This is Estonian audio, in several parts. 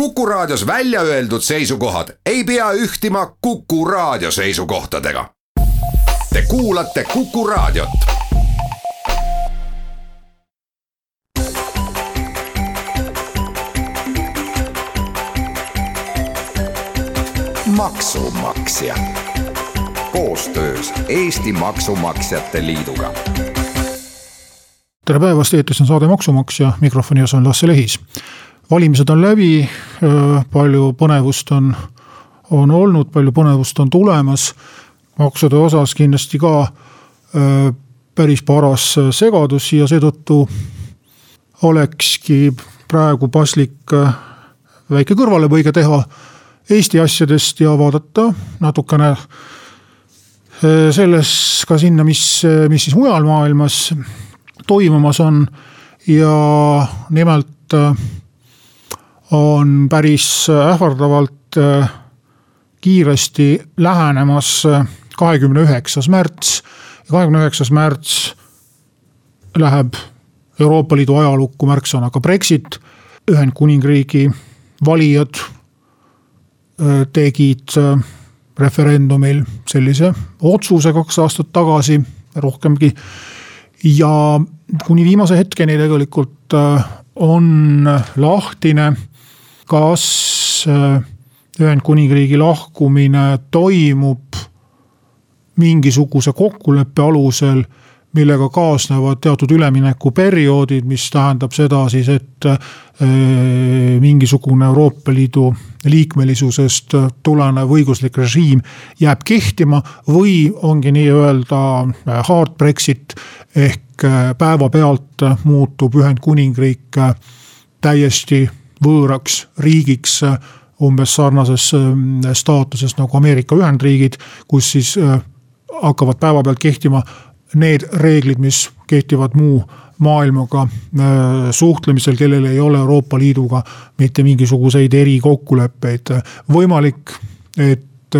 Kuku Raadios välja öeldud seisukohad ei pea ühtima Kuku Raadio seisukohtadega. Te kuulate Kuku Raadiot. maksumaksja koostöös Eesti Maksumaksjate Liiduga. tere päevast, eetris on saade Maksumaksja, mikrofoni ees on Lasse Lehis valimised on läbi, palju põnevust on, on olnud, palju põnevust on tulemas. maksude osas kindlasti ka päris paras segadus ja seetõttu olekski praegu paslik väike kõrvalepõige teha Eesti asjadest ja vaadata natukene selles ka sinna, mis, mis siis mujal maailmas toimumas on ja nimelt on päris ähvardavalt äh, kiiresti lähenemas äh, kahekümne üheksas märts. kahekümne üheksas märts läheb Euroopa Liidu ajalukku märksõnaga Brexit. Ühendkuningriigi valijad äh, tegid referendumil sellise otsuse kaks aastat tagasi, rohkemgi. ja kuni viimase hetkeni tegelikult on lahtine kas äh, Ühendkuningriigi lahkumine toimub mingisuguse kokkuleppe alusel, millega kaasnevad teatud üleminekuperioodid, mis tähendab seda siis, et äh, mingisugune Euroopa Liidu liikmelisusest tulenev õiguslik režiim jääb kehtima või ongi nii-öelda äh, hard Brexit ehk päevapealt muutub Ühendkuningriik täiesti võõraks riigiks äh, umbes sarnases äh, staatuses nagu Ameerika Ühendriigid, kus siis äh, hakkavad päevapealt kehtima need reeglid, mis kehtivad muu maailmaga suhtlemisel, kellel ei ole Euroopa Liiduga mitte mingisuguseid erikokkuleppeid. võimalik, et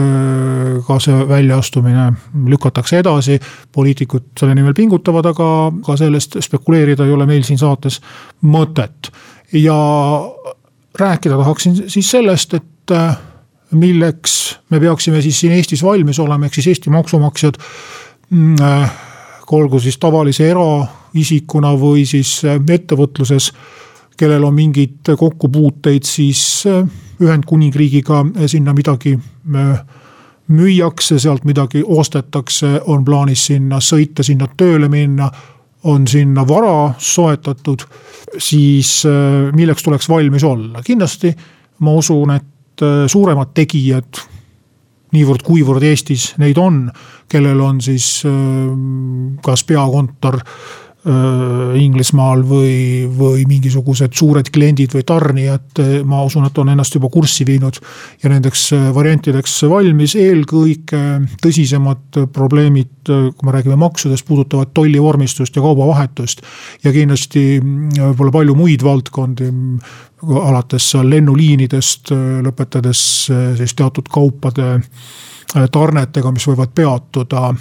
ka see väljaastumine lükatakse edasi, poliitikud selle nimel pingutavad, aga ka sellest spekuleerida ei ole meil siin saates mõtet ja rääkida tahaksin siis sellest, et äh, milleks me peaksime siis siin Eestis valmis olema, ehk siis Eesti maksumaksjad. Mm, äh, olgu siis tavalise eraisikuna või siis äh, ettevõtluses, kellel on mingeid kokkupuuteid siis Ühendkuningriigiga sinna midagi müüakse, sealt midagi ostetakse, on plaanis sinna sõita, sinna tööle minna on sinna vara soetatud, siis äh, milleks tuleks valmis olla, kindlasti ma usun, et äh, suuremad tegijad niivõrd-kuivõrd Eestis neid on, kellel on siis äh, kas peakontor Inglismaal või, või mingisugused suured kliendid või tarnijad, ma usun, et on ennast juba kurssi viinud ja nendeks äh, variantideks valmis. eelkõige tõsisemad probleemid, kui me räägime maksudest, puudutavad tollivormistust ja kaubavahetust. ja kindlasti äh, võib-olla palju muid valdkondi, alates seal lennuliinidest, lõpetades siis teatud kaupade tarnetega, mis võivad peatuda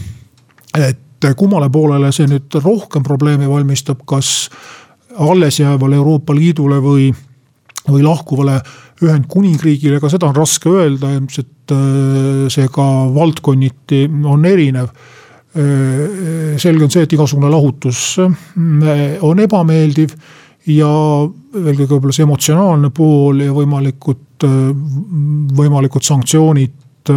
et et kummale poolele see nüüd rohkem probleeme valmistab, kas alles jäävale Euroopa Liidule või, või lahkuvale Ühendkuningriigile, ka seda on raske öelda, ilmselt äh, see ka valdkonniti on erinev. Äh, selge on see, et igasugune lahutus äh, on ebameeldiv ja eelkõige võib-olla see emotsionaalne pool ja võimalikud, võimalikud sanktsioonid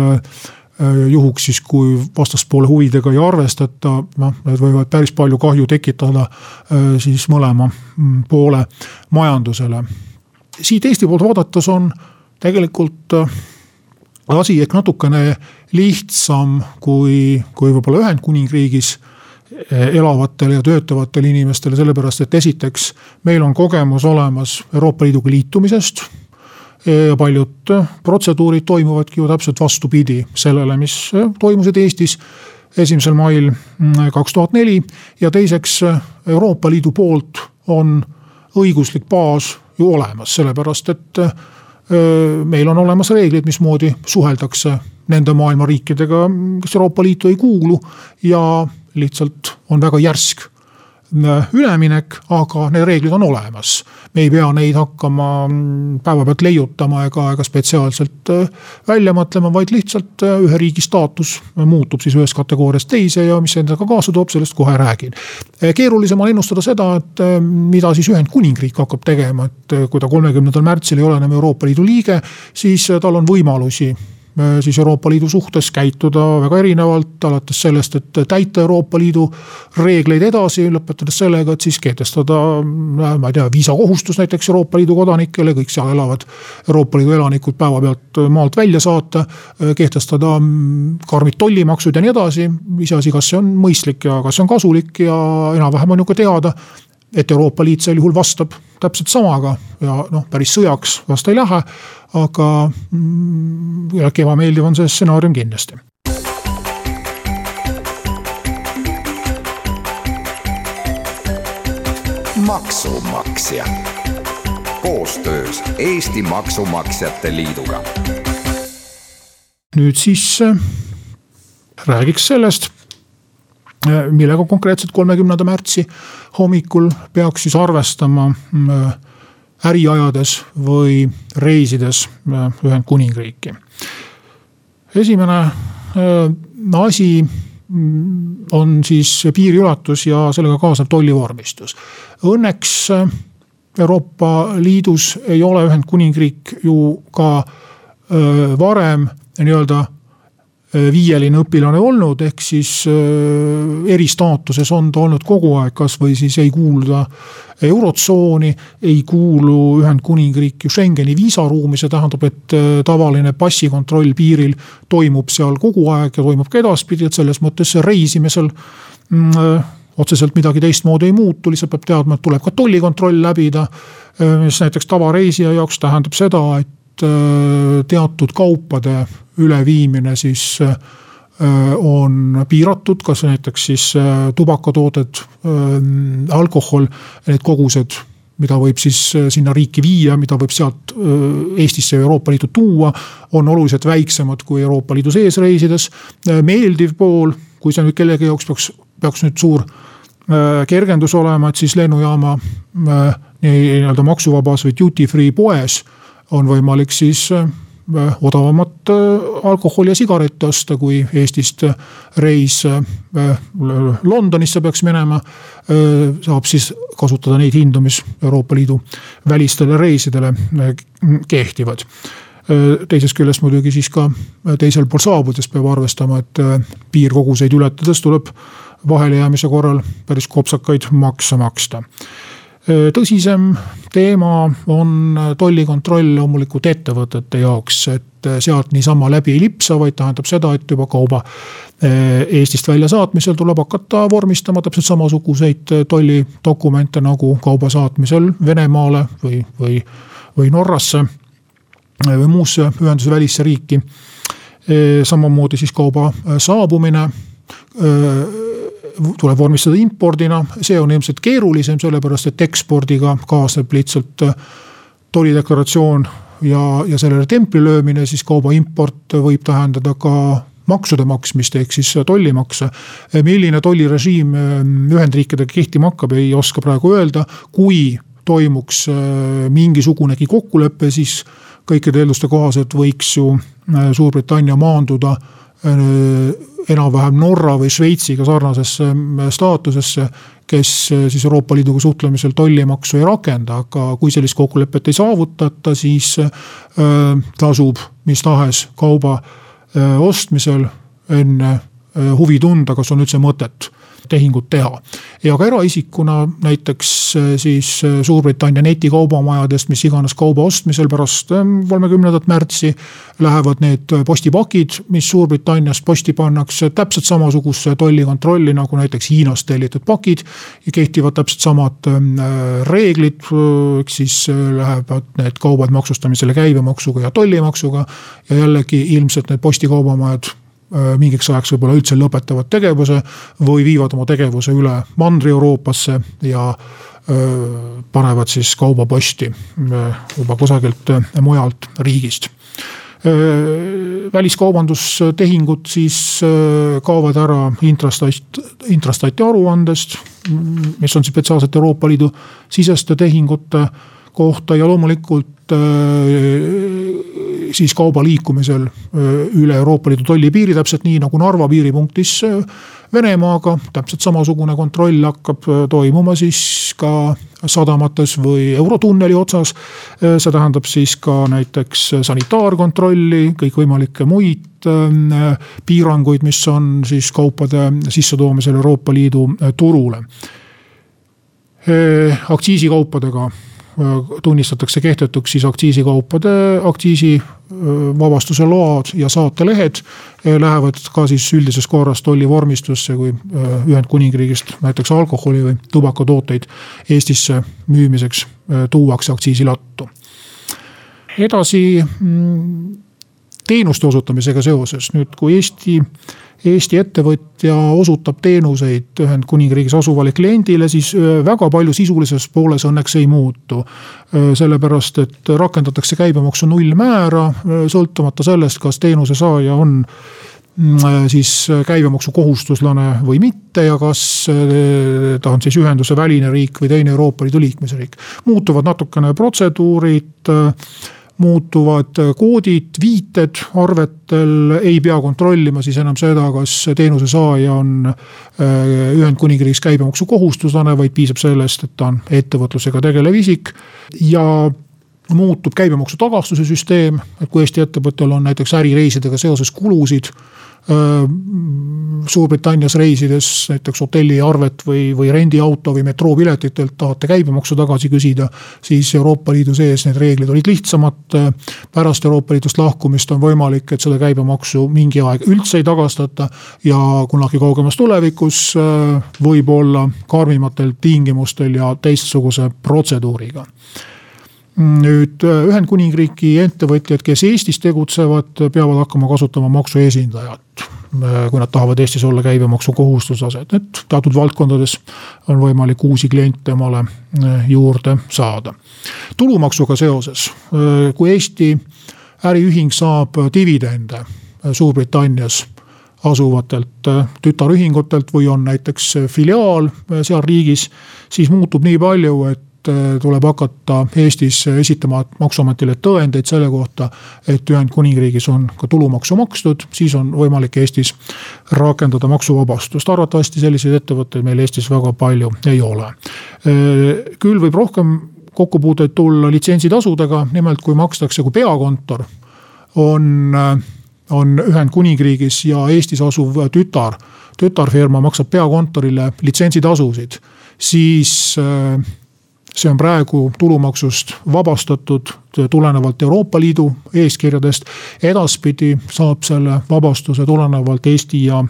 juhuks siis, kui vastaspoole huvidega ei arvestata, noh, need võivad päris palju kahju tekitada äh, siis mõlema mm, poole majandusele. siit Eesti poolt vaadates on tegelikult äh, asi ehk natukene lihtsam kui, kui võib-olla Ühendkuningriigis elavatel ja töötavatel inimestel, sellepärast et esiteks meil on kogemus olemas Euroopa Liiduga liitumisest paljud protseduurid toimuvadki ju täpselt vastupidi sellele, mis toimusid Eestis esimesel mail mm, kaks tuhat neli. ja teiseks Euroopa Liidu poolt on õiguslik baas ju olemas, sellepärast et meil on olemas reeglid, mismoodi suheldakse nende maailma riikidega, kes Euroopa Liitu ei kuulu ja lihtsalt on väga järsk üleminek, aga need reeglid on olemas. me ei pea neid hakkama mm, päevapealt leiutama ega, ega spetsiaalselt äh, välja mõtlema, vaid lihtsalt äh, ühe riigi staatus muutub siis ühest kategooriast teise ja mis endaga kaasa toob, sellest kohe räägin. Äh, keerulisem on ennustada seda, et mida siis Ühendkuningriik hakkab tegema, et kui ta kolmekümnendal märtsil ei ole enam Euroopa Liidu liige, siis tal on võimalusi siis Euroopa Liidu suhtes käituda väga erinevalt, alates sellest, et täita Euroopa Liidu reegleid edasi, lõpetades sellega, et siis kehtestada, ma ei tea, viisakohustus näiteks Euroopa Liidu kodanikele, kõik seal elavad Euroopa Liidu elanikud päevapealt maalt välja saata. kehtestada karmid tollimaksud ja nii edasi, iseasi, kas see on mõistlik ja kas see on kasulik ja enam-vähem on ju ka teada et Euroopa Liit sel juhul vastab täpselt samaga ja noh, päris sõjaks vast ei lähe. aga mm, küllaltki ebameeldiv on see stsenaarium kindlasti. maksumaksja koostöös Eesti Maksumaksjate Liiduga. nüüd siis äh, räägiks sellest millega konkreetselt kolmekümnenda märtsi hommikul peaks siis arvestama äh, äri ajades või reisides äh, Ühendkuningriiki. esimene asi mm, on siis piiriulatus ja sellega kaasnev tollivormistus. Õnneks Euroopa Liidus ei ole Ühendkuningriik ju ka varem nii-öelda Äh, viieline õpilane olnud, ehk siis äh, eristaatuses on ta olnud kogu aeg, kasvõi siis ei kuulu ta eurotsooni, ei kuulu Ühendkuningriik ju Schengeni viisaruumi, see tähendab, et äh, tavaline passikontroll piiril toimub seal kogu aeg ja toimub ka edaspidi, et selles mõttes reisimisel mm, otseselt midagi teistmoodi ei muutu, lihtsalt peab teadma, et tuleb ka tollikontroll läbida. mis näiteks tavareisija jaoks tähendab seda, et teatud kaupade üleviimine siis äh, on piiratud, kas näiteks siis äh, tubakatooted, äh, alkohol, need kogused mida võib siis sinna riiki viia, mida võib sealt Eestisse ja Euroopa Liitu tuua, on oluliselt väiksemad kui Euroopa Liidu sees reisides. meeldiv pool, kui see nüüd kellegi jaoks peaks, peaks nüüd suur kergendus olema, et siis lennujaama nii-öelda maksuvabas või duty free poes on võimalik siis Äh, odavamat äh, alkoholi ja sigarette osta, kui Eestist äh, reis Londonisse peaks minema. saab siis kasutada neid hindu, mis Euroopa Liidu välistele reisidele kehtivad teisest küljest muidugi siis ka teisel pool saabudes peab arvestama, et piirkoguseid ületades tuleb vahelejäämise korral päris kopsakaid makse maksta tõsisem teema on tollikontroll loomulikult ettevõtete jaoks, et sealt niisama läbi ei lipsa, vaid tähendab seda, et juba kauba eh, Eestist väljasaatmisel tuleb hakata vormistama täpselt samasuguseid tollidokumente nagu kauba saatmisel Venemaale või, või, või Norrasse või muusse ühenduse välisse riiki. Samamoodi siis kauba saabumine tuleb vormistada impordina, see on ilmselt keerulisem, sellepärast et ekspordiga kaasneb lihtsalt äh, tollideklaratsioon ja, ja sellele templi löömine, siis kauba import võib tähendada ka maksude maksmist ehk siis tollimakse. milline tollirežiim äh, Ühendriikidega kehtima hakkab, ei oska praegu öelda, kui toimuks äh, mingisugunegi kokkulepe, siis kõikide eelduste kohaselt võiks ju Suurbritannia maanduda enam-vähem Norra või Šveitsiga sarnasesse mm, staatusesse. kes äh, siis Euroopa Liiduga suhtlemisel tollimaksu ei rakenda, aga kui sellist kokkulepet ei saavutata, siis äh, tasub mis tahes kauba äh, ostmisel enne huvi tunda, kas on üldse mõtet tehingut teha. ja ka eraisikuna näiteks äh, siis äh, Suurbritannia netikaubamajadest, mis iganes kauba ostmisel pärast ähm, kolmekümnendat märtsi. Lähevad need postipakid, mis Suurbritanniast posti pannakse täpselt samasuguse tollikontrolli nagu näiteks Hiinast tellitud pakid. ja kehtivad täpselt samad reeglid, ehk siis äh, lähevad need kaubad maksustamisele käibemaksuga ja tollimaksuga. ja jällegi ilmselt need postikaubamajad mingiks ajaks võib-olla üldse lõpetavad tegevuse või viivad oma tegevuse üle Mandri-Euroopasse ja äh, panevad siis kauba posti äh, juba kusagilt mujalt riigist. Väliskaubandustehingud siis kaovad ära intrastat, intrastati aruandest, mis on spetsiaalselt Euroopa Liidu siseste tehingute kohta ja loomulikult siis kauba liikumisel üle Euroopa Liidu tollipiiri, täpselt nii nagu Narva piiripunktis Venemaaga, täpselt samasugune kontroll hakkab toimuma siis ka sadamates või Eurotunneli otsas. see tähendab siis ka näiteks sanitaarkontrolli, kõikvõimalikke muid piiranguid, mis on siis kaupade sissetoomisel Euroopa Liidu turule. aktsiisikaupadega tunnistatakse kehtetuks siis aktsiisikaupade aktsiisivabastuse load ja saatelehed. Lähevad ka siis üldises korras tollivormistusse, kui Ühendkuningriigist näiteks alkoholi või tubakatooteid Eestisse müümiseks tuuakse aktsiisilattu. edasi mm, teenuste osutamisega seoses, nüüd kui Eesti Eesti ettevõtja osutab teenuseid Ühendkuningriigis asuvale kliendile, siis väga palju sisulises pooles õnneks ei muutu. sellepärast, et rakendatakse käibemaksu nullmäära, sõltumata sellest, kas teenuse saaja on mm, siis käibemaksukohustuslane või mitte ja kas ta on siis ühenduse väline riik või teine Euroopa Liidu liikmesriik. muutuvad natukene protseduurid muutuvad koodid, viited arvetel, ei pea kontrollima siis enam seda, kas teenuse saaja on äh, Ühendkuningriigis käibemaksukohustuslane, vaid piisab sellest, et ta on ettevõtlusega tegelev isik. ja muutub käibemaksu tagastuse süsteem, et kui Eesti ettevõttel on näiteks ärireisidega seoses kulusid Suurbritannias reisides näiteks hotelliarvet või, või rendiauto või metroopiletitelt tahate käibemaksu tagasi küsida. siis Euroopa Liidu sees need reeglid olid lihtsamad. pärast Euroopa Liidust lahkumist on võimalik, et seda käibemaksu mingi aeg üldse ei tagastata. ja kunagi kaugemas tulevikus võib-olla karmimatel tingimustel ja teistsuguse protseduuriga nüüd Ühendkuningriigi ettevõtjad, kes Eestis tegutsevad, peavad hakkama kasutama maksuesindajat Äh, kui nad tahavad Eestis olla käibemaksukohustuslased, et teatud valdkondades on võimalik uusi kliente omale äh, juurde saada. tulumaksuga seoses, äh, kui Eesti äriühing saab dividende Suurbritannias asuvatelt tütarühingutelt või on näiteks filiaal seal riigis, siis muutub nii palju, et Äh, tuleb hakata Eestis esitama maksuametile tõendeid selle kohta, et Ühendkuningriigis on ka tulumaksu makstud, siis on võimalik Eestis rakendada maksuvabastust. arvatavasti selliseid ettevõtteid meil Eestis väga palju ei ole. Äh, küll võib rohkem kokkupuuteid tulla litsentsitasudega, nimelt kui makstakse, kui peakontor on, äh, on Ühendkuningriigis ja Eestis asuv tütar, tütarfirma maksab peakontorile litsentsitasusid, siis see on praegu tulumaksust vabastatud tulenevalt Euroopa Liidu eeskirjadest. edaspidi saab selle vabastuse tulenevalt Eesti ja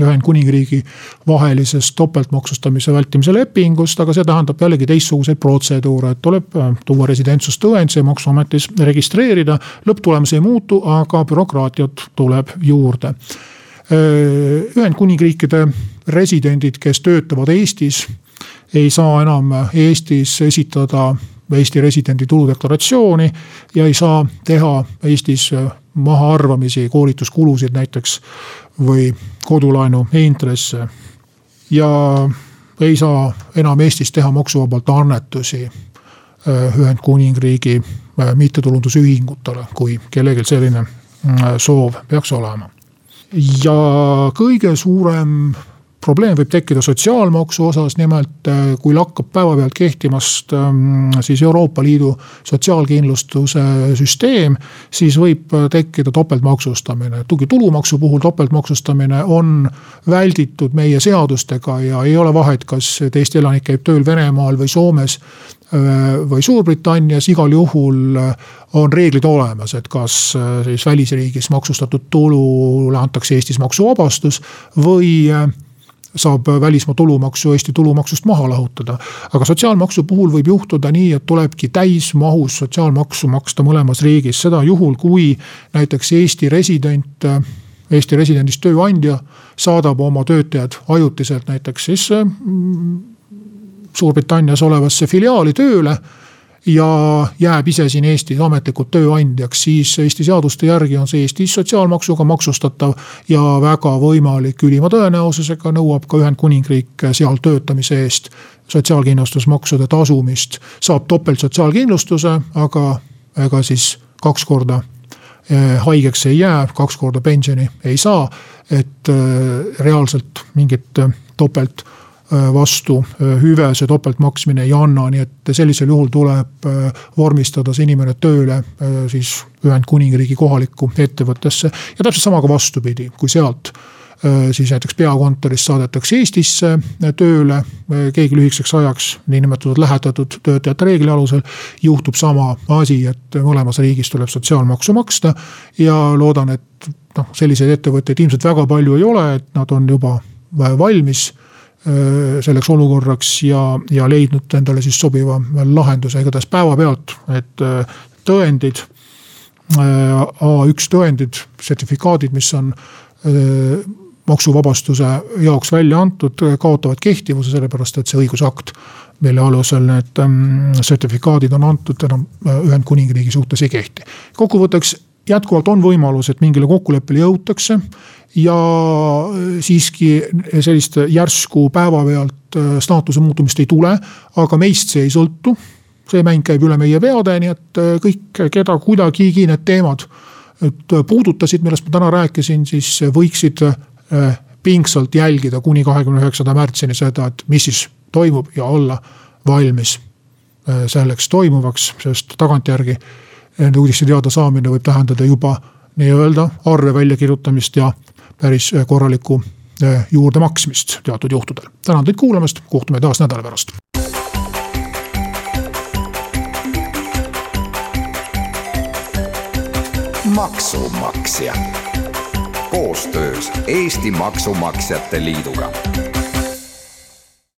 Ühendkuningriigi vahelisest topeltmaksustamise vältimise lepingust, aga see tähendab jällegi teistsuguseid protseduure, et tuleb äh, tuua residentsustõend, see maksuametis registreerida. lõpptulemus ei muutu, aga bürokraatiat tuleb juurde. Äh, Ühendkuningriikide residendid, kes töötavad Eestis ei saa enam Eestis esitada Eesti residendi tuludeklaratsiooni ja ei saa teha Eestis mahaarvamisi, koolituskulusid näiteks või kodulaenu intresse. ja ei saa enam Eestis teha maksuvabalt annetusi äh, Ühendkuningriigi äh, mittetulundusühingutele, kui kellelgi selline äh, soov peaks olema. ja kõige suurem probleem võib tekkida sotsiaalmaksu osas, nimelt äh, kui lakkab päevapealt kehtimast ähm, siis Euroopa Liidu sotsiaalkindlustuse süsteem. siis võib äh, tekkida topeltmaksustamine, tugi tulumaksu puhul topeltmaksustamine on välditud meie seadustega ja ei ole vahet, kas Eesti elanik käib tööl Venemaal või Soomes äh, või Suurbritannias, igal juhul on reeglid olemas, et kas siis välisriigis maksustatud tulule antakse Eestis maksuvabastus või saab välismaa tulumaksu Eesti tulumaksust maha lahutada. aga sotsiaalmaksu puhul võib juhtuda nii, et tulebki täismahus sotsiaalmaksu maksta mõlemas riigis, seda juhul, kui näiteks Eesti resident. Eesti residendist tööandja saadab oma töötajad ajutiselt näiteks siis mm, Suurbritannias olevasse filiaali tööle ja jääb ise siin Eestis ametlikult tööandjaks, siis Eesti seaduste järgi on see Eestis sotsiaalmaksuga maksustatav. ja väga võimalik, ülima tõenäosusega nõuab ka Ühendkuningriik seal töötamise eest sotsiaalkindlustusmaksude tasumist. saab topelt sotsiaalkindlustuse, aga ega siis kaks korda eh, haigeks ei jää, kaks korda pensioni ei saa. et eh, reaalselt mingit topelt Äh, vastu äh, hüve, see topeltmaksmine ei anna, nii et sellisel juhul tuleb äh, vormistada see inimene tööle siis Ühendkuningriigi kohalikku ettevõttesse. ja täpselt sama ka vastupidi, kui sealt siis näiteks peakontorist saadetakse Eestisse tööle keegi lühikeseks ajaks, niinimetatud lähetatud töötajate reegli alusel. juhtub sama asi, et mõlemas riigis tuleb sotsiaalmaksu maksta ja loodan, et noh, selliseid ettevõtteid ilmselt väga palju ei ole, et nad on juba valmis Äh, selleks olukorraks ja, ja leidnud endale siis sobiva lahenduse, igatahes päevapealt, et äh, tõendid. Äh, A1 tõendid, sertifikaadid, mis on maksuvabastuse jaoks välja antud, kaotavad kehtivuse, sellepärast et see õigusakt, mille alusel need ähm, sertifikaadid on antud, enam Ühendkuningriigi suhtes ei kehti. kokkuvõtteks jätkuvalt on võimalus, et mingile kokkuleppele jõutakse ja siiski sellist järsku päevapealt äh, staatuse muutumist ei tule, aga meist see ei sõltu. see mäng käib üle meie peade, nii et äh, kõik, keda kuidagigi need teemad äh, puudutasid, millest ma täna rääkisin, siis võiksid pingsalt jälgida kuni kahekümne üheksanda märtsini seda, et mis siis toimub ja olla valmis selleks toimuvaks, sest tagantjärgi nende uudiste teada saamine võib tähendada juba nii-öelda arve väljakirjutamist ja päris korralikku eh, juurdemaksmist teatud juhtudel. tänan teid kuulamast, kohtume taas nädala pärast. maksumaksja koostöös Eesti Maksumaksjate Liiduga